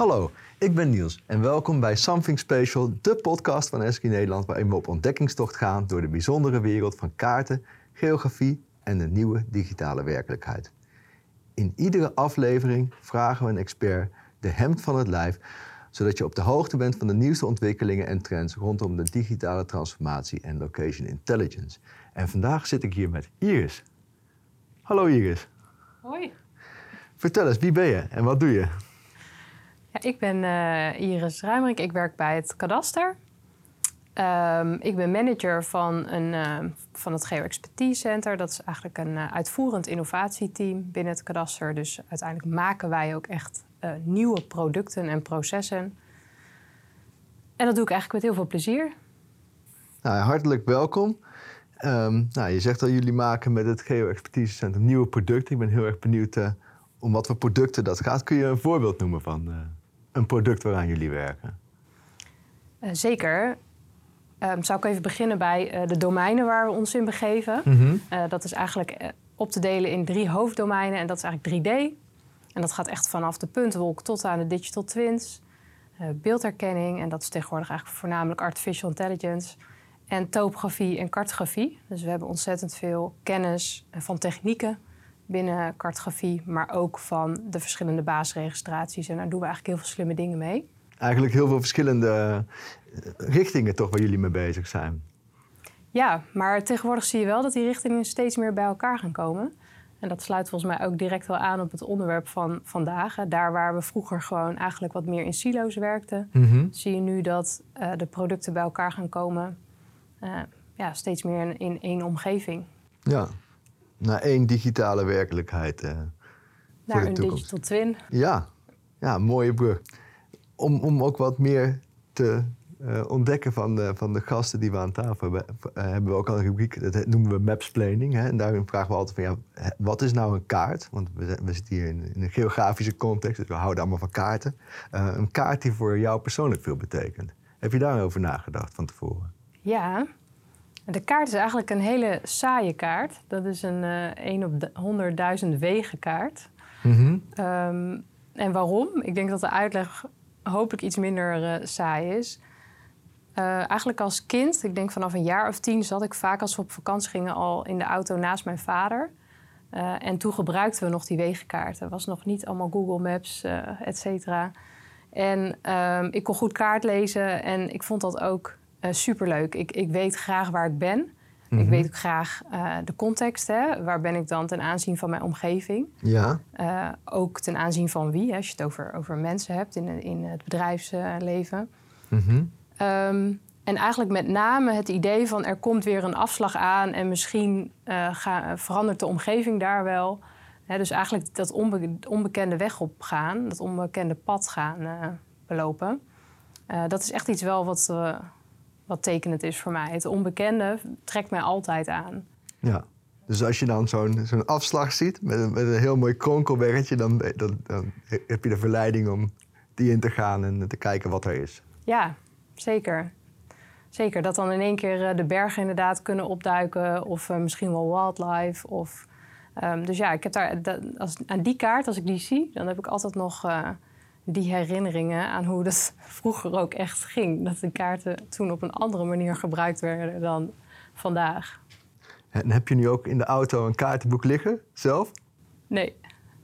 Hallo, ik ben Niels en welkom bij Something Special, de podcast van Eski Nederland waarin we op ontdekkingstocht gaan door de bijzondere wereld van kaarten, geografie en de nieuwe digitale werkelijkheid. In iedere aflevering vragen we een expert de hemd van het lijf, zodat je op de hoogte bent van de nieuwste ontwikkelingen en trends rondom de digitale transformatie en location intelligence. En vandaag zit ik hier met Iris. Hallo Iris. Hoi. Vertel eens, wie ben je en wat doe je? Ja, ik ben uh, Iris Ruimerink. Ik werk bij het kadaster. Um, ik ben manager van, een, uh, van het Geo Expertise Center. Dat is eigenlijk een uh, uitvoerend innovatieteam binnen het kadaster. Dus uiteindelijk maken wij ook echt nieuwe producten en processen. En dat doe ik eigenlijk met heel veel plezier. Nou, hartelijk welkom. Um, nou, je zegt al, jullie maken met het Geo Expertise Center nieuwe producten. Ik ben heel erg benieuwd om wat voor producten dat gaat. Kun je een voorbeeld noemen van een product waaraan jullie werken? Uh, zeker. Um, zou ik even beginnen bij uh, de domeinen waar we ons in begeven. Mm -hmm. uh, dat is eigenlijk op te delen in drie hoofddomeinen en dat is eigenlijk 3D. En dat gaat echt vanaf de puntwolk tot aan de digital twins. beeldherkenning, en dat is tegenwoordig eigenlijk voornamelijk artificial intelligence. En topografie en cartografie. Dus we hebben ontzettend veel kennis van technieken binnen cartografie, maar ook van de verschillende baasregistraties. En daar doen we eigenlijk heel veel slimme dingen mee. Eigenlijk heel veel verschillende richtingen toch waar jullie mee bezig zijn. Ja, maar tegenwoordig zie je wel dat die richtingen steeds meer bij elkaar gaan komen. En dat sluit volgens mij ook direct wel aan op het onderwerp van vandaag. Daar waar we vroeger gewoon eigenlijk wat meer in silo's werkten, mm -hmm. zie je nu dat uh, de producten bij elkaar gaan komen. Uh, ja, steeds meer in, in één omgeving. Ja, naar één digitale werkelijkheid. Uh, naar een digital twin. Ja, ja mooie brug. Om, om ook wat meer te uh, ontdekken van de, van de gasten die we aan tafel hebben, uh, hebben we ook al een rubriek, dat noemen we mapsplaining. Hè? En daarin vragen we altijd van, ja, wat is nou een kaart? Want we, we zitten hier in, in, een geografische context, dus we houden allemaal van kaarten. Uh, een kaart die voor jou persoonlijk veel betekent. Heb je daarover nagedacht van tevoren? Ja, de kaart is eigenlijk een hele saaie kaart. Dat is een uh, 1 op 100.000 wegen kaart. Mm -hmm. um, en waarom? Ik denk dat de uitleg hopelijk iets minder uh, saai is. Uh, eigenlijk als kind, ik denk vanaf een jaar of tien, zat ik vaak als we op vakantie gingen al in de auto naast mijn vader. Uh, en toen gebruikten we nog die wegenkaarten. Was nog niet allemaal Google Maps, et cetera. En um, ik kon goed kaart lezen en ik vond dat ook uh, superleuk. Ik, ik weet graag waar ik ben. Mm -hmm. Ik weet ook graag uh, de context. Hè? Waar ben ik dan ten aanzien van mijn omgeving? Ja. Uh, ook ten aanzien van wie, hè? als je het over, over mensen hebt in, in het bedrijfsleven. Mm -hmm. um, en eigenlijk met name het idee van er komt weer een afslag aan en misschien ga, verandert de omgeving daar wel. Hè, dus eigenlijk dat onbe onbekende weg op gaan, dat onbekende pad gaan belopen. dat is echt iets wel wat wat tekenend is voor mij. Het onbekende trekt mij altijd aan. Ja, dus als je dan zo'n zo'n afslag ziet met een, met een heel mooi kronkelweggetje... Dan, dan, dan, heb je de verleiding om die in te gaan en te kijken wat er is. Ja, zeker. Zeker, dat dan in één keer eh, de bergen inderdaad kunnen opduiken... of uh, misschien wel wildlife. Of, um, dus ja, ik heb daar, als, aan die kaart, als ik die zie... dan heb ik altijd nog... Uh, die herinneringen aan hoe dat vroeger ook echt ging. Dat de kaarten toen op een andere manier gebruikt werden dan vandaag. En heb je nu ook in de auto een kaartenboek liggen zelf? Nee.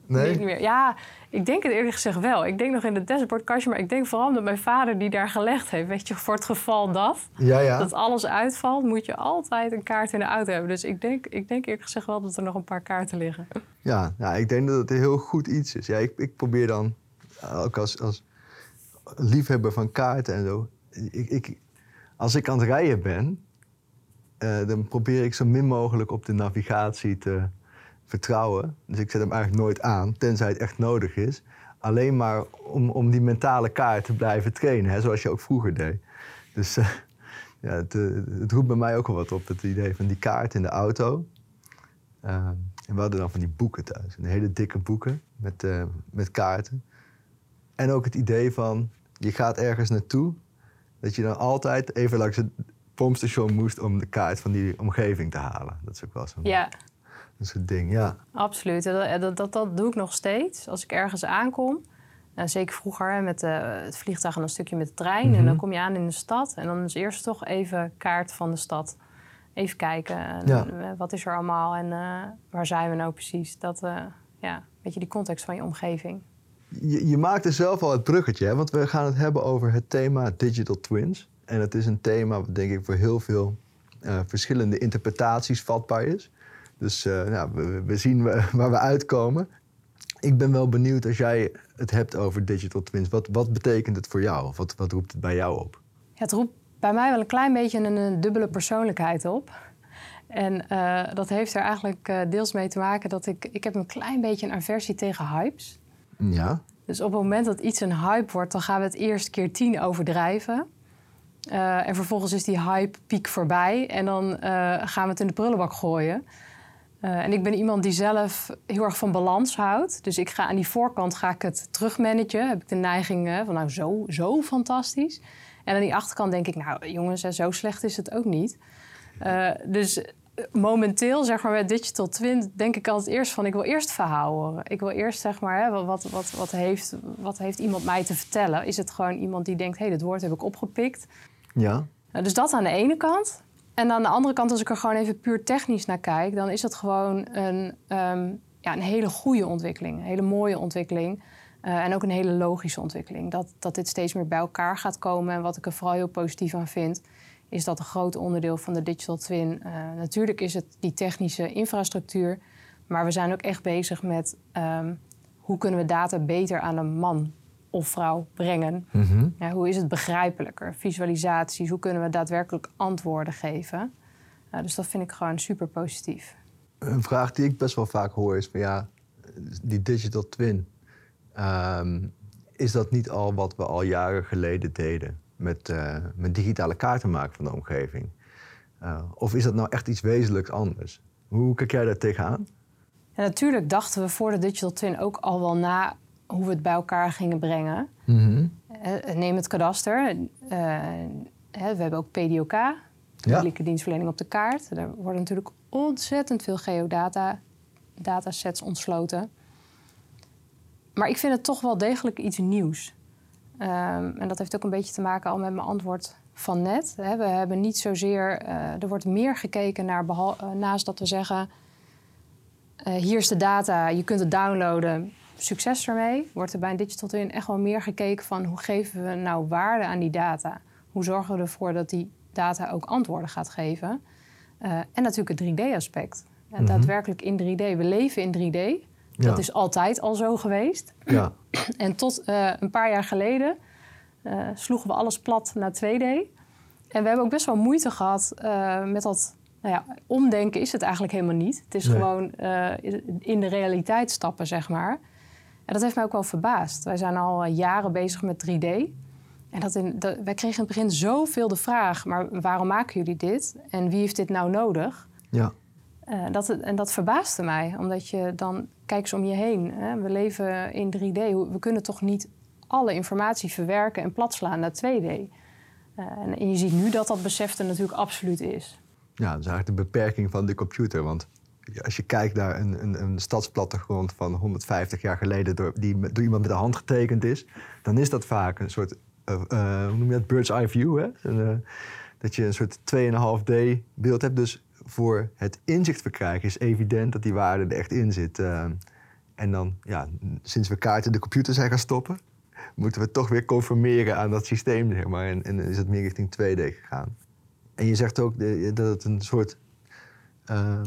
Nee? Niet meer. Ja, ik denk het eerlijk gezegd wel. Ik denk nog in het dashboardkastje, maar ik denk vooral dat mijn vader die daar gelegd heeft. Weet je, voor het geval dat, ja, ja. dat alles uitvalt, moet je altijd een kaart in de auto hebben. Dus ik denk, ik denk eerlijk gezegd wel dat er nog een paar kaarten liggen. Ja, ja ik denk dat het een heel goed iets is. Ja, ik, ik probeer dan ook als, als liefhebber van kaarten en zo. Ik, ik, als ik aan het rijden ben, uh, dan probeer ik zo min mogelijk op de navigatie te vertrouwen. Dus ik zet hem eigenlijk nooit aan, tenzij het echt nodig is. Alleen maar om, om die mentale kaart te blijven trainen, hè, zoals je ook vroeger deed. Dus uh, ja, het, het, roept bij mij ook wel wat op, het idee van die kaart in de auto. Uh, en we hadden dan van die boeken thuis, hele dikke boeken met, met kaarten. En ook het idee van, je gaat ergens naartoe, dat je dan altijd even langs het pompstation moest om de kaart van die omgeving te halen. Dat is ook wel zo'n ja. soort ding, ja. Absoluut, dat, dat, dat, doe ik nog steeds. Als ik ergens aankom, Uh, zeker vroeger met het vliegtuig en een stukje met de trein. En dan mhm. kom je aan in de stad. En dan is eerst toch even kaart van de stad. Even kijken, wat is er allemaal en waar zijn we nou precies? Dat, ja, weet je, die context van je omgeving. Je, je maakt er zelf al het bruggetje, hè? want we gaan het hebben over het thema digital twins. En het is een thema wat denk ik voor heel veel uh, verschillende interpretaties vatbaar is. Dus uh, nou, we, zien waar we uitkomen. Ik ben wel benieuwd als jij het hebt over digital twins. Wat, wat betekent het voor jou? Wat, wat roept het bij jou op? Ja, het roept bij mij wel een klein beetje een, dubbele persoonlijkheid op. En uh, dat heeft er eigenlijk deels mee te maken dat ik... Ik heb een klein beetje een aversie tegen hypes. Ja. Dus op het moment dat iets een hype wordt... dan gaan we het eerst keer tien overdrijven. Uh, en vervolgens is die hype-piek voorbij. En dan gaan we het in de prullenbak gooien. en ik ben iemand die zelf heel erg van balans houdt. Dus ik ga aan die voorkant ga ik het terugmanagen. Heb ik de neiging van nou zo, zo fantastisch. En aan die achterkant denk ik, nou jongens, zo slecht is het ook niet. Dus momenteel, zeg maar, met Digital Twin, denk ik altijd eerst van: ik wil eerst verhaal horen. Ik wil eerst, zeg maar, hè, wat, wat, wat, heeft, wat heeft iemand mij te vertellen? Is het gewoon iemand die denkt: hé, hey, dit woord heb ik opgepikt? Ja. Uh, dus dat aan de ene kant. En aan de andere kant, als ik er gewoon even puur technisch naar kijk, dan is het gewoon een, um, ja, een hele goede ontwikkeling, een hele mooie ontwikkeling. Uh, en ook een hele logische ontwikkeling. Dat, dat dit steeds meer bij elkaar gaat komen. En wat ik er vooral heel positief aan vind, is dat een groot onderdeel van de digital twin. Uh, natuurlijk is het die technische infrastructuur, maar we zijn ook echt bezig met um, hoe kunnen we data beter aan een man of vrouw brengen. Mm ja, hoe is het begrijpelijker? Visualisaties, hoe kunnen we daadwerkelijk antwoorden geven? Uh, dus dat vind ik gewoon super positief. Een vraag die ik best wel vaak hoor is van ja, die digital twin. Um, is dat niet al wat we al jaren geleden deden? Met, uh, met digitale kaarten maken van de omgeving? Uh, of is dat nou echt iets wezenlijks anders? Hoe kijk jij daar tegenaan? Ja, natuurlijk dachten we voor de Digital Twin ook al wel na hoe we het bij elkaar gingen brengen. Mm -hmm. neem het kadaster. We hebben ook PDOK, publieke ja. dienstverlening op de kaart. Er worden natuurlijk ontzettend veel geodata datasets ontsloten. Maar ik vind het toch wel degelijk iets nieuws. Um, en dat heeft ook een beetje te maken al met mijn antwoord van net. We hebben niet zozeer, uh, er wordt meer gekeken naar, uh, naast dat we zeggen, uh, hier is de data, je kunt het downloaden, succes ermee. Wordt er bij een Digital Twin echt wel meer gekeken van hoe geven we nou waarde aan die data? Hoe zorgen we ervoor dat die data ook antwoorden gaat geven? en natuurlijk het 3D-aspect. Mm -hmm. Daadwerkelijk in 3D. We leven in 3D. Dat is altijd al zo geweest. Ja. En tot uh, een paar jaar geleden uh, sloegen we alles plat naar 2D. En we hebben ook best wel moeite gehad uh, met dat nou ja, omdenken is het eigenlijk helemaal niet. Het is nee. gewoon in de realiteit stappen, zeg maar. En dat heeft mij ook wel verbaasd. Wij zijn al jaren bezig met 3D. En dat in, dat, wij kregen in het begin zoveel de vraag... maar waarom maken jullie dit? En wie heeft dit nou nodig? Ja. Uh, dat, en dat verbaasde mij, omdat je dan, kijk eens om je heen. Hè? We leven in 3D, we kunnen toch niet alle informatie verwerken en platslaan naar 2D. Uh, en, en, je ziet nu dat dat besef er natuurlijk absoluut is. Ja, dat is eigenlijk de beperking van de computer. Want als je kijkt naar een, een, een stadsplattegrond van 150 jaar geleden, door, die door iemand met de hand getekend is, dan is dat vaak een soort, uh, uh, hoe noem je dat, bird's eye view. Hè? Een, dat je een soort 2,5D beeld hebt. Dus voor het inzicht verkrijgen is evident dat die waarde er echt in zit. Uh, en dan, ja, sinds we kaarten de computer zijn gaan stoppen, moeten we toch weer conformeren aan dat systeem, zeg maar. En, en is het meer richting 2D gegaan. En je zegt ook dat het een soort. Uh,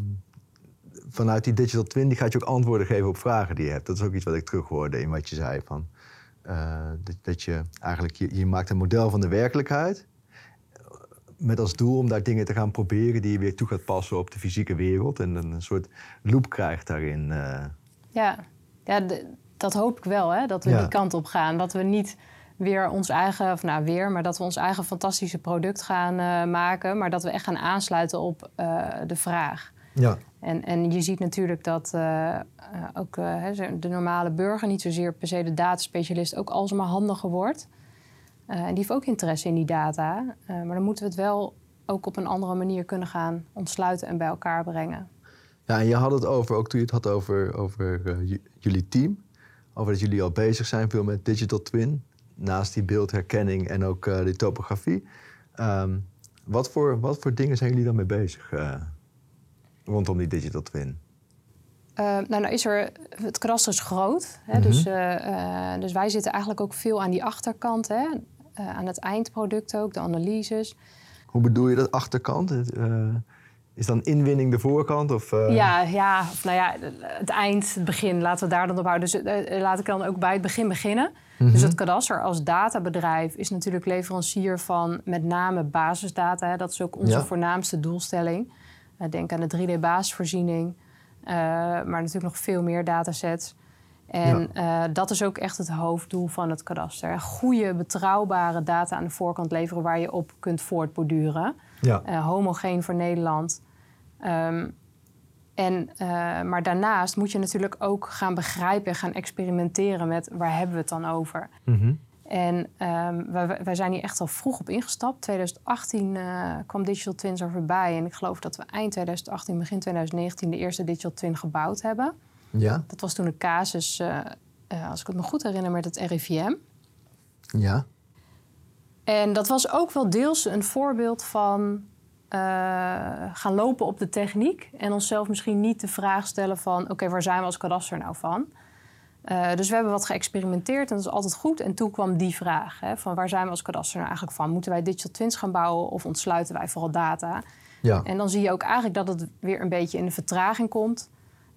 vanuit die digital twin die gaat je ook antwoorden geven op vragen die je hebt. Dat is ook iets wat ik terughoorde in wat je zei. Van, dat, dat, je eigenlijk, je maakt een model van de werkelijkheid met als doel om daar dingen te gaan proberen die je weer toe gaat passen op de fysieke wereld. En een soort loop krijgt daarin. Uh... Ja, ja dat hoop ik wel, hè, dat we die kant op gaan. Dat we niet weer ons eigen, of nou weer, maar dat we ons eigen fantastische product gaan uh, maken. Maar dat we echt gaan aansluiten op uh, de vraag. Ja. En, en je ziet natuurlijk dat ook de normale burger, niet zozeer per se de dataspecialist, ook alsmaar handiger wordt. Uh, en die heeft ook interesse in die data. Uh, maar dan moeten we het wel ook op een andere manier kunnen gaan ontsluiten en bij elkaar brengen. Ja, en je had het over, ook toen je het had over, over uh, jullie team, over dat jullie al bezig zijn veel met digital twin. Naast die beeldherkenning en ook uh, die topografie. Ehm, wat, voor, wat voor dingen zijn jullie dan mee bezig uh, rondom die digital twin? Nou, nou is er, het kadaster is groot. Hè, mm -hmm. dus, dus wij zitten eigenlijk ook veel aan die achterkant. Hè, aan het eindproduct ook, de analyses. Hoe bedoel je dat achterkant? Is dan inwinning de voorkant? Of, uh... Ja, ja, nou ja, het eind, het begin, laten we daar dan op houden. Dus laat ik dan ook bij het begin beginnen. Mm -hmm. Dus het kadaster als databedrijf is natuurlijk leverancier van met name basisdata. Hè. Dat is ook onze ja. voornaamste doelstelling. Denk aan de 3D-basisvoorziening, maar natuurlijk nog veel meer datasets. En ja. dat is ook echt het hoofddoel van het kadaster. Goede, betrouwbare data aan de voorkant leveren waar je op kunt voortborduren. Ja. homogeen voor Nederland. Um, en, uh, maar daarnaast moet je natuurlijk ook gaan begrijpen en gaan experimenteren met waar hebben we het dan over. Mm -hmm. En um, wij, wij, zijn hier echt al vroeg op ingestapt. 2018 uh, kwam Digital Twins er voorbij. En ik geloof dat we eind 2018, begin 2019 de eerste Digital Twin gebouwd hebben. Ja. Dat was toen een casus, uh, als ik het me goed herinner, met het RIVM. Ja. En dat was ook wel deels een voorbeeld van uh, gaan lopen op de techniek en onszelf misschien niet de vraag stellen van oké, okay, waar zijn we als kadaster nou van? Uh, dus we hebben wat geëxperimenteerd en dat is altijd goed. En toen kwam die vraag hè, van waar zijn we als kadaster nou eigenlijk van? Moeten wij digital twins gaan bouwen of ontsluiten wij vooral data? Ja. En dan zie je ook eigenlijk dat het weer een beetje in de vertraging komt.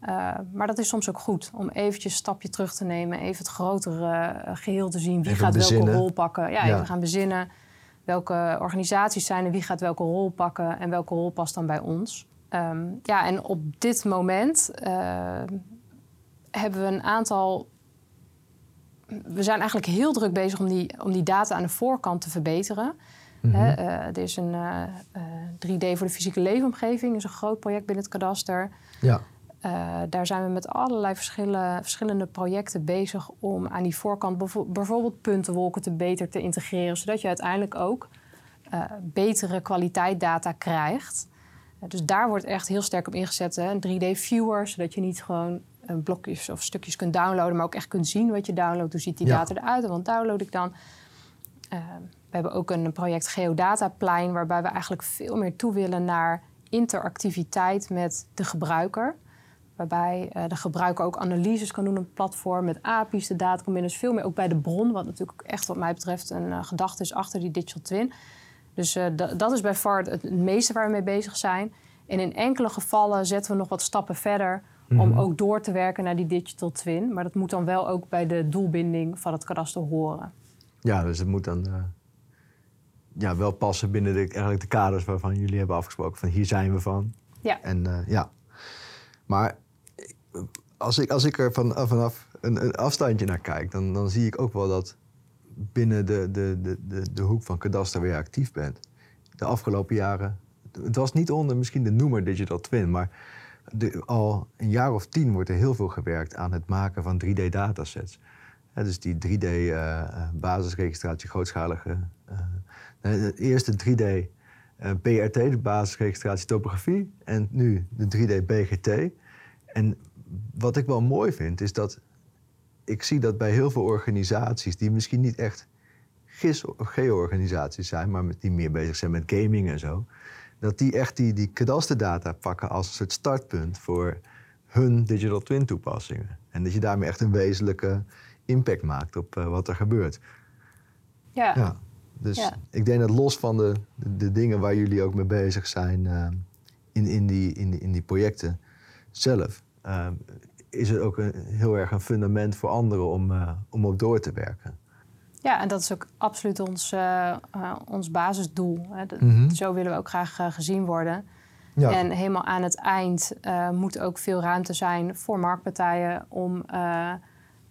Uh, maar dat is soms ook goed om eventjes een stapje terug te nemen, even het grotere geheel te zien. Wie even gaat bezinnen. welke rol pakken? Ja, ja, even gaan bezinnen welke organisaties zijn er, wie gaat welke rol pakken en welke rol past dan bij ons. Um, ja, en op dit moment uh, hebben we een aantal. We zijn eigenlijk heel druk bezig om die, om die data aan de voorkant te verbeteren. Mm -hmm. Uh, er is een uh, 3D voor de fysieke leefomgeving, is een groot project binnen het kadaster. Ja. Uh, daar zijn we met allerlei verschillende projecten bezig om aan die voorkant bijvoorbeeld puntenwolken te beter te integreren, zodat je uiteindelijk ook uh, betere kwaliteit data krijgt. Uh, dus daar wordt echt heel sterk op ingezet. Hè? Een 3D-viewer, zodat je niet gewoon blokjes of stukjes kunt downloaden, maar ook echt kunt zien wat je downloadt. Hoe ziet die ja. data eruit en wat download ik dan? we hebben ook een project Geodataplein, waarbij we eigenlijk veel meer toe willen naar interactiviteit met de gebruiker. Waarbij uh, de gebruiker ook analyses kan doen op het platform met API's, de data kan binnen. Dus veel meer ook bij de bron, wat natuurlijk echt wat mij betreft een uh, gedachte is achter die digital twin. Dus uh, dat is bij far het, het, meeste waar we mee bezig zijn. En in enkele gevallen zetten we nog wat stappen verder mm -hmm. om ook door te werken naar die digital twin. Maar dat moet dan wel ook bij de doelbinding van het kadaster horen. Ja, dus het moet dan ja, wel passen binnen de, eigenlijk de kaders waarvan jullie hebben afgesproken. Van hier zijn we van. Ja. En ja, maar als ik, als ik er van, vanaf een, afstandje naar kijk, dan, dan zie ik ook wel dat binnen de, de, de, de, de hoek van kadaster weer actief bent. De afgelopen jaren, het was niet onder misschien de noemer Digital Twin, maar al een jaar of tien wordt er heel veel gewerkt aan het maken van 3D-datasets. dus die 3D-basisregistratie, uh, grootschalige. Uh, de eerste 3D uh, PRT, de basisregistratie topografie, en nu de 3D BGT. En wat ik wel mooi vind, is dat ik zie dat bij heel veel organisaties die misschien niet echt GIS of geo-organisaties zijn, maar die meer bezig zijn met gaming en zo, dat die echt die, die kadasterdata pakken als een soort startpunt voor hun digital twin toepassingen. En dat je daarmee echt een wezenlijke impact maakt op uh, wat er gebeurt. Ja. ja. Dus ja. ik denk dat los van de, de, de, dingen waar jullie ook mee bezig zijn uh, in, in, die, in, die, in die projecten zelf, uh, is het ook een, heel erg een fundament voor anderen om, uh, om op door te werken. Ja, en dat is ook absoluut ons, uh, ons basisdoel. Hè. Mm -hmm. Zo willen we ook graag gezien worden. Ja. En helemaal aan het eind moet ook veel ruimte zijn voor marktpartijen om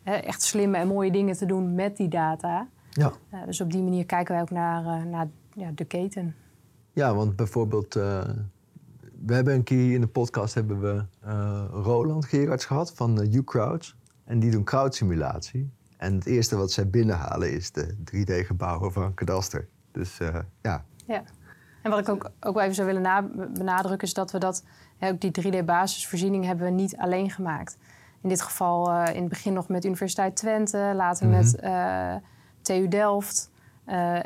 echt slimme en mooie dingen te doen met die data. Ja. dus op die manier kijken wij ook naar, naar ja, de keten. Ja, want bijvoorbeeld we hebben een keer in de podcast hebben we uh, Roland Gerards gehad van uh. En die doen crowdsimulatie. En het eerste wat zij binnenhalen is de 3D-gebouwen van Kadaster. Dus uh, ja. Ja. En wat ik ook, ook wel even zou willen benadrukken is dat we dat, hè, ook die 3D-basisvoorziening hebben we niet alleen gemaakt. in dit geval in het begin nog met Universiteit Twente, later Mhm. met TU Delft,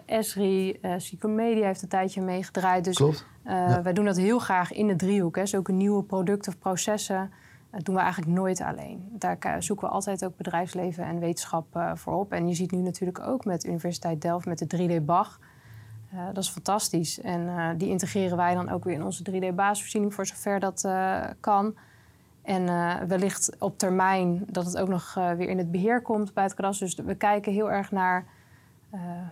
Esri, Psychomedia heeft een tijdje meegedraaid. Dus Klopt. uh, Wij doen dat heel graag in de driehoek. Hè. Zulke nieuwe producten of processen dat doen we eigenlijk nooit alleen. Daar zoeken we altijd ook bedrijfsleven en wetenschap uh, voor op. En je ziet nu natuurlijk ook met Universiteit Delft met de 3D-BAG. Uh, dat is fantastisch. En uh, die integreren wij dan ook weer in onze 3D-basisvoorziening voor zover dat uh, kan. En wellicht op termijn dat het ook nog weer in het beheer komt bij het kadaster. Dus we kijken heel erg naar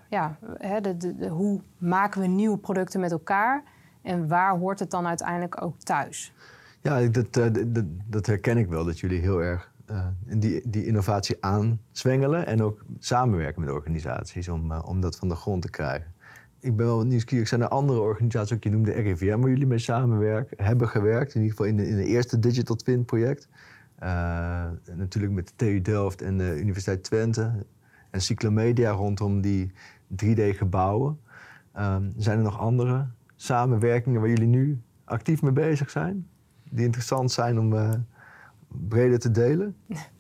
ja, hè, de, de, hoe maken we nieuwe producten met elkaar. En waar hoort het dan uiteindelijk ook thuis? Ja, dat, dat, dat herken ik wel. Dat jullie heel erg die, die innovatie aanzwengelen. En ook samenwerken met organisaties om, om dat van de grond te krijgen. Ik ben wel nieuwsgierig. Zijn er andere organisaties, ook je noemde RIVM, waar jullie mee samenwerken, hebben gewerkt? In ieder geval in de, in de eerste Digital Twin project. Uh, natuurlijk met de TU Delft en de Universiteit Twente. En Cyclomedia rondom die 3D-gebouwen. Um, zijn er nog andere samenwerkingen waar jullie nu actief mee bezig zijn? Die interessant zijn om uh, breder te delen?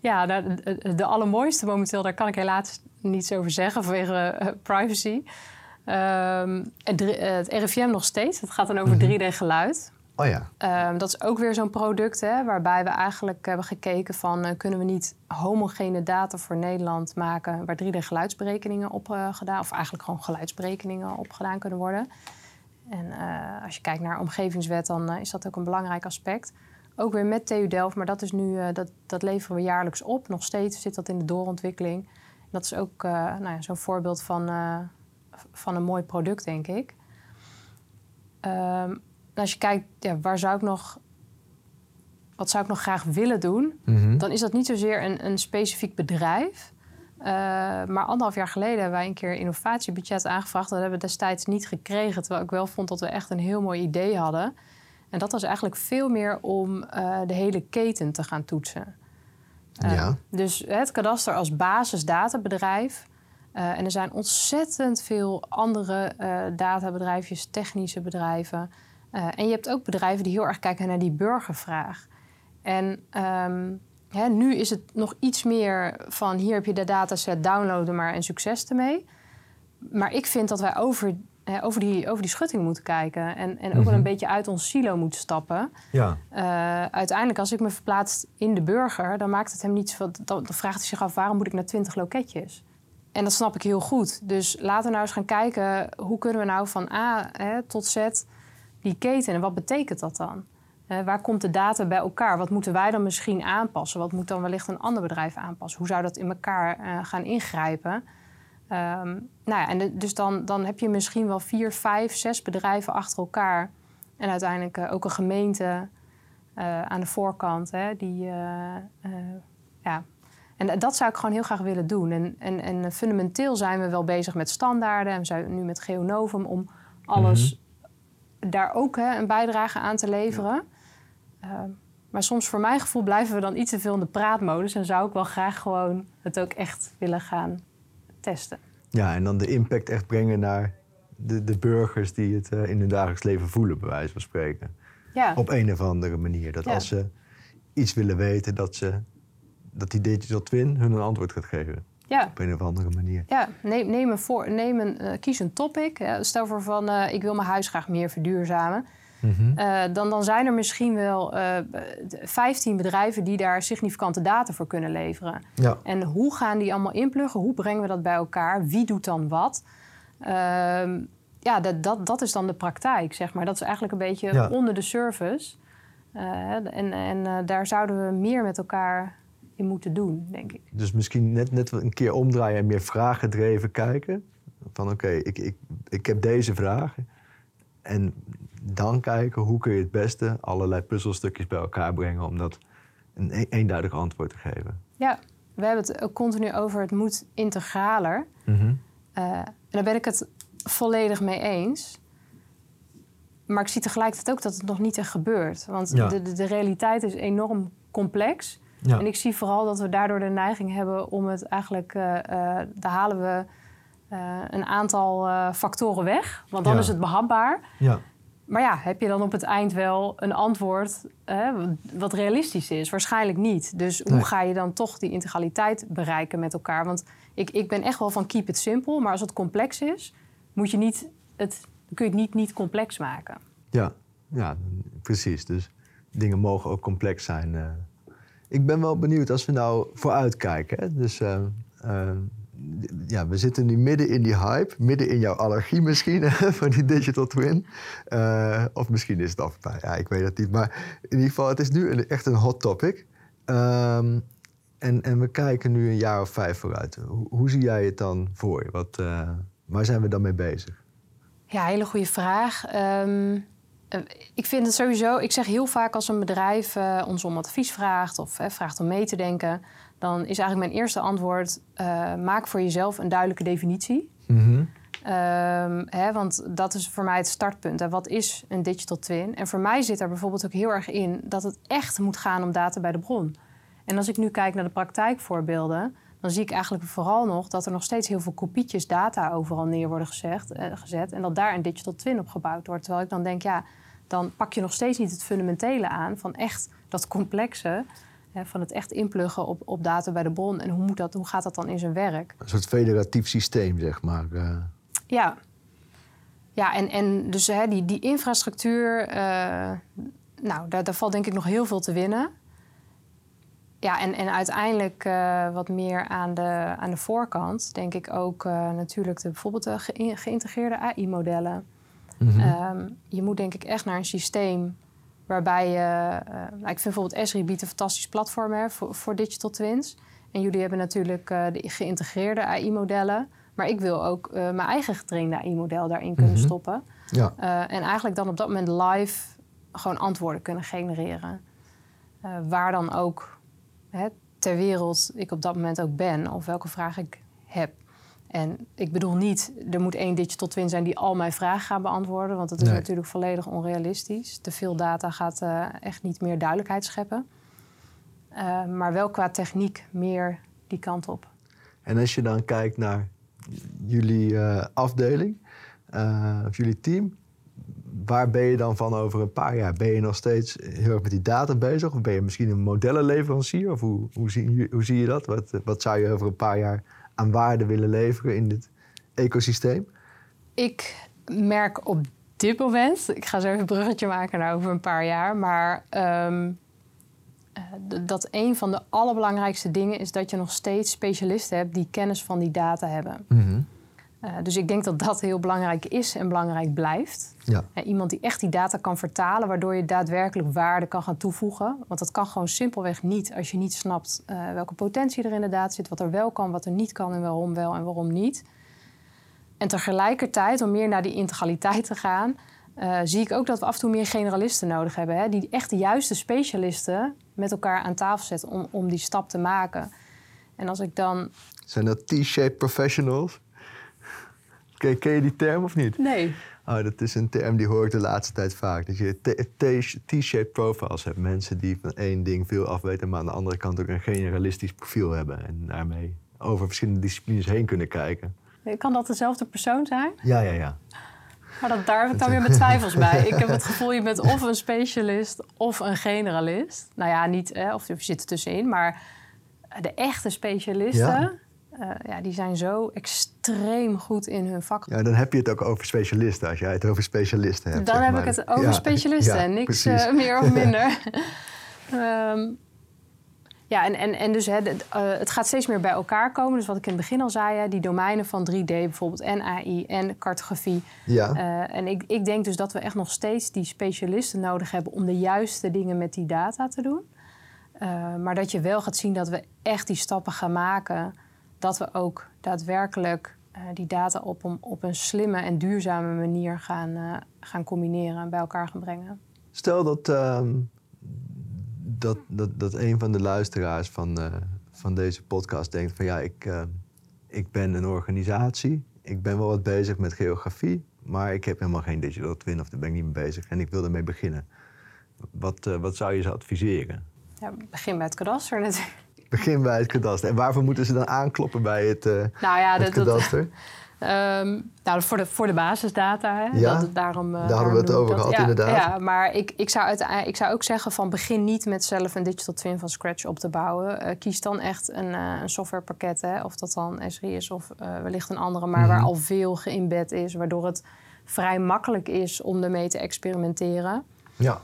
Ja, de, de, de, allermooiste momenteel, daar kan ik helaas niets over zeggen vanwege uh, privacy. Um, het, het, RIVM nog steeds. Het gaat dan over 3D-geluid. Oh ja. Um, dat is ook weer zo'n product hè, waarbij we eigenlijk hebben gekeken van... Uh, kunnen we niet homogene data voor Nederland maken... waar 3D-geluidsberekeningen op uh, gedaan... of eigenlijk gewoon geluidsberekeningen op gedaan kunnen worden... En uh, als je kijkt naar omgevingswet, dan is dat ook een belangrijk aspect. Ook weer met TU Delft, maar dat, is nu, dat, dat leveren we jaarlijks op. Nog steeds zit dat in de doorontwikkeling. En dat is ook nou ja, zo'n voorbeeld van, van een mooi product, denk ik. Um, als je kijkt, ja, waar zou ik nog, wat zou ik nog graag willen doen? Mm -hmm. Dan is dat niet zozeer een, een specifiek bedrijf. Uh, maar anderhalf jaar geleden hebben wij een keer een innovatiebudget aangevraagd. Dat hebben we destijds niet gekregen. Terwijl ik wel vond dat we echt een heel mooi idee hadden. En dat was eigenlijk veel meer om uh, de hele keten te gaan toetsen. Uh, ja. Dus het kadaster als basisdatabedrijf. En er zijn ontzettend veel andere databedrijfjes, technische bedrijven. en je hebt ook bedrijven die heel erg kijken naar die burgervraag. En um, Hè, nu is het nog iets meer van hier heb je de dataset, downloaden maar en succes ermee. Maar ik vind dat wij over, hè, over, die, over die schutting moeten kijken. En, en ook Mhm. wel een beetje uit ons silo moeten stappen. Ja. Uh, uiteindelijk, als ik me verplaats in de burger, dan maakt het hem niets van. Dan, dan vraagt hij zich af waarom moet ik naar twintig loketjes? En dat snap ik heel goed. Dus laten we nou eens gaan kijken hoe kunnen we nou van A hè, tot Z die keten en wat betekent dat dan? Uh, waar komt de data bij elkaar? Wat moeten wij dan misschien aanpassen? Wat moet dan wellicht een ander bedrijf aanpassen? Hoe zou dat in elkaar uh, gaan ingrijpen? Um, nou ja, en dus dan, dan heb je misschien wel vier, vijf, zes bedrijven achter elkaar. En uiteindelijk uh, ook een gemeente aan de voorkant. Hè, die, ja. En dat zou ik gewoon heel graag willen doen. En, en, en fundamenteel zijn we wel bezig met standaarden. En we zijn nu met Geonovum om alles mm -hmm. daar ook hè, een bijdrage aan te leveren. Ja. Uh, maar soms voor mijn gevoel blijven we dan iets te veel in de praatmodus. En zou ik wel graag gewoon het ook echt willen gaan testen. Ja, en dan de impact echt brengen naar de, de burgers die het uh, in hun dagelijks leven voelen, bij wijze van spreken. Ja. Op een of andere manier. Dat Ja. als ze iets willen weten, dat, ze, dat die digital twin hun een antwoord gaat geven. Ja. Op een of andere manier. Ja, neem, neem een voor, neem een, uh, kies een topic. Stel voor van, uh, ik wil mijn huis graag meer verduurzamen. Mhm. Uh, dan, dan zijn er misschien wel uh, 15 bedrijven die daar significante data voor kunnen leveren. Ja. En hoe gaan die allemaal inpluggen? Hoe brengen we dat bij elkaar? Wie doet dan wat? Ehm, ja, dat, dat, dat is dan de praktijk, zeg maar. Dat is eigenlijk een beetje Ja. onder de service. En en daar zouden we meer met elkaar in moeten doen, denk ik. Dus misschien net, net een keer omdraaien en meer vraaggedreven kijken. Van oké, ik, ik, ik heb deze vragen. En dan kijken hoe kun je het beste allerlei puzzelstukjes bij elkaar brengen om dat een e- eenduidig antwoord te geven. Ja, we hebben het ook continu over het moet integraler. Mhm. Uh, en daar ben ik het volledig mee eens. Maar ik zie tegelijkertijd ook dat het nog niet echt gebeurt. Want Ja. de, de, de realiteit is enorm complex. Ja. En ik zie vooral dat we daardoor de neiging hebben om het eigenlijk... Uh, uh, daar halen we uh, een aantal factoren weg. Want dan Ja. is het behapbaar. Ja. maar ja, heb je dan op het eind wel een antwoord wat realistisch is? Waarschijnlijk niet. Dus hoe ga je dan toch die integraliteit bereiken met elkaar? Want ik, ik ben echt wel van keep it simple, maar als het complex is, moet je niet het, kun je het niet, niet complex maken. Ja, ja, precies. Dus dingen mogen ook complex zijn. Ik ben wel benieuwd als we nou vooruitkijken. Hè? Dus uh, uh, ja, we zitten nu midden in die hype, midden in jouw allergie misschien van die digital twin. Uh, of misschien is het af, nou, ja, ik weet het niet. Maar in ieder geval, het is nu echt een hot topic. Um, en, en we kijken nu een jaar of vijf vooruit. Hoe, hoe zie jij het dan voor waar zijn we dan mee bezig? Ja, hele goede vraag. Um, ik vind het sowieso, ik zeg heel vaak als een bedrijf uh, ons om advies vraagt of vraagt om mee te denken dan is eigenlijk mijn eerste antwoord: uh, maak voor jezelf een duidelijke definitie. Mm -hmm. um, hè, want dat is voor mij het startpunt. En wat is een digital twin? En voor mij zit er bijvoorbeeld ook heel erg in dat het echt moet gaan om data bij de bron. En als ik nu kijk naar de praktijkvoorbeelden, dan zie ik eigenlijk vooral nog dat er nog steeds heel veel kopietjes data overal neer worden gezegd, uh, gezet. En dat daar een digital twin op gebouwd wordt. Terwijl ik dan denk, ja, dan pak je nog steeds niet het fundamentele aan van echt dat complexe van het echt inpluggen op, op data bij de bron. En hoe, moet dat, hoe gaat dat dan in zijn werk? Een soort federatief systeem, zeg maar. Uh. Ja. Ja, en, en dus hè, die, die infrastructuur, uh, nou, daar, daar valt denk ik nog heel veel te winnen. Ja, en, en uiteindelijk uh, wat meer aan de, aan de voorkant, denk ik ook natuurlijk de, bijvoorbeeld de ge geïntegreerde AI-modellen. Mm -hmm. um, je moet denk ik echt naar een systeem Waarbij je, uh, ik vind bijvoorbeeld Esri biedt een fantastisch platform hè, voor, voor digital twins. En jullie hebben natuurlijk de geïntegreerde AI-modellen. Maar ik wil ook mijn eigen getrainde AI-model daarin kunnen mm -hmm. stoppen. Ja. en eigenlijk dan op dat moment live gewoon antwoorden kunnen genereren. waar dan ook hè, ter wereld ik op dat moment ook ben of welke vraag ik heb. En ik bedoel niet, er moet één digital twin zijn die al mijn vragen gaat beantwoorden. Want dat is nee. natuurlijk volledig onrealistisch. Te veel data gaat uh, echt niet meer duidelijkheid scheppen. Uh, maar wel qua techniek meer die kant op. En als je dan kijkt naar jullie uh, afdeling, of jullie team, waar ben je dan van over een paar jaar? Ben je nog steeds heel erg met die data bezig? Of ben je misschien een modellenleverancier? Of hoe, hoe, zie, hoe zie je dat? Wat, wat zou je over een paar jaar aan waarde willen leveren in dit ecosysteem? Ik merk op dit moment, ik ga zo even een bruggetje maken naar over een paar jaar, maar um, dat een van de allerbelangrijkste dingen is dat je nog steeds specialisten hebt die kennis van die data hebben. Mm -hmm. Uh, dus ik denk dat dat heel belangrijk is en belangrijk blijft. Ja. Uh, iemand die echt die data kan vertalen, waardoor je daadwerkelijk waarde kan gaan toevoegen. Want dat kan gewoon simpelweg niet als je niet snapt uh, welke potentie er inderdaad zit, wat er wel kan, wat er niet kan en waarom wel en waarom niet. En tegelijkertijd, om meer naar die integraliteit te gaan, zie ik ook dat we af en toe meer generalisten nodig hebben. Hè, die echt de juiste specialisten met elkaar aan tafel zetten om, om die stap te maken. En als ik dan. Zijn dat T-shaped professionals? Ken, ken je die term of niet? Nee. Oh, dat is een term die hoor ik de laatste tijd vaak. Dat je T-shaped profiles hebt. Mensen die van één ding veel afweten, maar aan de andere kant ook een generalistisch profiel hebben. En daarmee over verschillende disciplines heen kunnen kijken. Kan dat dezelfde persoon zijn? Ja, ja, ja. Maar dat, daar heb ik dan weer mijn twijfels bij. Ik heb het gevoel, je bent of een specialist of een generalist. Nou ja, niet, of je zit er tussenin, maar de echte specialisten... Ja. Uh, ja, die zijn zo extreem goed in hun vak. Ja, dan heb je het ook over specialisten, als jij het over specialisten hebt. Dan heb ik het over ja, specialisten, ja, niks uh, meer of minder. um, ja, en, en, en dus hè, de, uh, het gaat steeds meer bij elkaar komen. Dus wat ik in het begin al zei, hè, die domeinen van 3D bijvoorbeeld en AI en cartografie. Ja. Uh, en ik, ik denk dus dat we echt nog steeds die specialisten nodig hebben om de juiste dingen met die data te doen. Uh, maar dat je wel gaat zien dat we echt die stappen gaan maken. Dat we ook daadwerkelijk die data op, om, op een slimme en duurzame manier gaan, gaan combineren en bij elkaar gaan brengen. Stel dat ehm, dat, dat, dat een van de luisteraars van, uh, van deze podcast denkt van ja, ik, ik ben een organisatie, ik ben wel wat bezig met geografie, maar ik heb helemaal geen digital twin of daar ben ik niet mee bezig en ik wil ermee beginnen. Wat, wat zou je ze adviseren? Ja, begin bij het kadaster natuurlijk. Begin bij het kadaster. En waarvoor moeten ze dan aankloppen bij het, nou ja, het dat, kadaster? Ehm, nou, voor de, voor de basisdata. Hè? Ja, dat, daarom, daar hadden we het over gehad, ja, inderdaad. Ja, maar ik, ik, zou ik zou ook zeggen van begin niet met zelf een digital twin van scratch op te bouwen. Uh, kies dan echt een, uh, een softwarepakket, hè? of dat dan SRI is of uh, wellicht een andere, maar waar al veel geïmbed is, waardoor het vrij makkelijk is om ermee te experimenteren. Ja.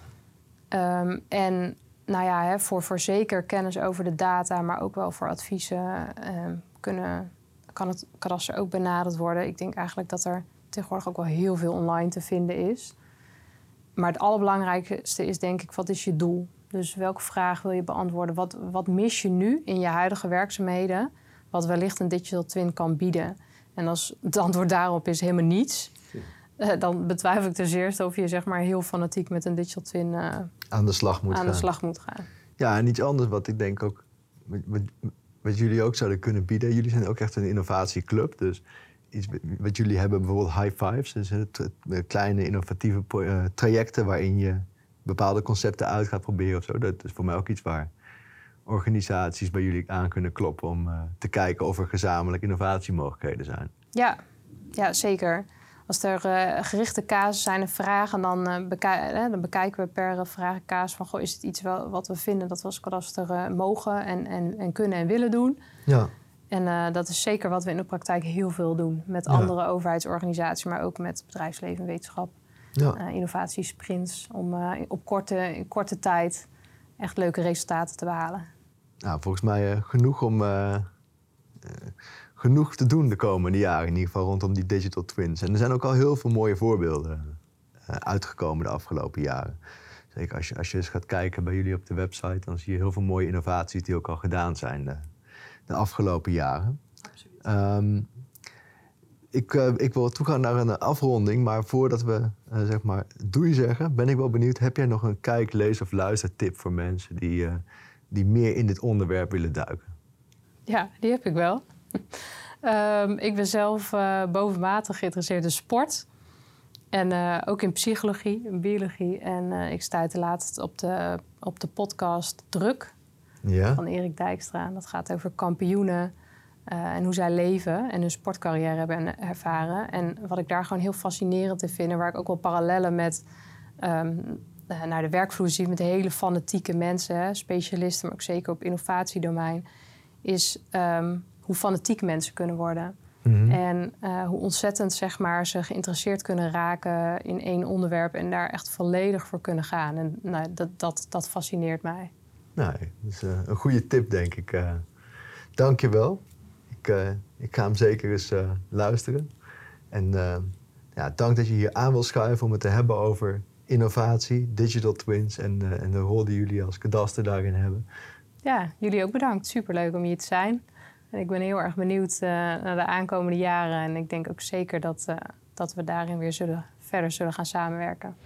Um, en nou ja, voor, zeker kennis over de data, maar ook wel voor adviezen um, kunnen kan het kadaster ook benaderd worden. Ik denk eigenlijk dat er tegenwoordig ook wel heel veel online te vinden is. Maar het allerbelangrijkste is denk ik, wat is je doel? Dus welke vraag wil je beantwoorden? Wat, wat mis je nu in je huidige werkzaamheden... wat wellicht een digital twin kan bieden? En als het antwoord daarop is helemaal niets... Uh, dan betwijfel ik ten zeerste of je zeg maar heel fanatiek met een digital twin uh, aan de slag moet aan gaan. De slag moet gaan. Ja, en iets anders wat ik denk ook wat jullie ook zouden kunnen bieden. Jullie zijn ook echt een innovatieclub. Dus iets wat jullie hebben, bijvoorbeeld high fives. Dus het, het, kleine innovatieve uh, trajecten waarin je bepaalde concepten uit gaat proberen of zo. Dat is voor mij ook iets waar organisaties bij jullie aan kunnen kloppen om uh, te kijken of er gezamenlijk innovatiemogelijkheden zijn. Ja, ja zeker. Als er uh, gerichte casus zijn en vragen, dan, uh, bekij dan, bekijken we per vraag casus van... Goh, is het iets wel, wat we vinden dat we als kadaster uh, mogen en, en, en, kunnen en willen doen? Ja. En dat is zeker wat we in de praktijk heel veel doen. Met Ja. andere overheidsorganisaties, maar ook met bedrijfsleven en wetenschap. Ja. innovatiesprints om op korte, in korte tijd echt leuke resultaten te behalen. Nou, volgens mij genoeg om genoeg te doen de komende jaren, in ieder geval rondom die digital twins. En er zijn ook al heel veel mooie voorbeelden uh, uitgekomen de afgelopen jaren. Zeker als je, als je eens gaat kijken bij jullie op de website, dan zie je heel veel mooie innovaties die ook al gedaan zijn de, de afgelopen jaren. Um, ik, uh, ik wil toegaan naar een afronding, maar voordat we uh, zeg maar doei zeggen, ben ik wel benieuwd, heb jij nog een kijk, lees of luistertip voor mensen die, die meer in dit onderwerp willen duiken? Ja, die heb ik wel. Um, ik ben zelf uh, bovenmatig geïnteresseerd in sport. En uh, ook in psychologie, in biologie. En uh, ik stuitte laatst op de, op de podcast Druk ja. van Erik Dijkstra. Dat gaat over kampioenen en hoe zij leven en hun sportcarrière hebben ervaren. En wat ik daar gewoon heel fascinerend in vind... waar ik ook wel parallellen met um, naar de werkvloer zie... met hele fanatieke mensen, hè, specialisten... maar ook zeker op innovatiedomein... is um, hoe fanatiek mensen kunnen worden. Mhm. Mm -hmm. En uh, hoe ontzettend zeg maar, ze geïnteresseerd kunnen raken in één onderwerp en daar echt volledig voor kunnen gaan. En nou, dat, dat, dat fascineert mij. Nou, dat is uh, een goede tip, denk ik. Uh, Dank je wel. Ik, ik ga hem zeker eens luisteren. En ja, dank dat je hier aan wil schuiven om het te hebben over innovatie, digital twins en, en de rol die jullie als kadaster daarin hebben. Ja, jullie ook bedankt. Superleuk om hier te zijn. En ik ben heel erg benieuwd uh, naar de aankomende jaren. En ik denk ook zeker dat, uh, dat we daarin weer zullen, verder zullen gaan samenwerken.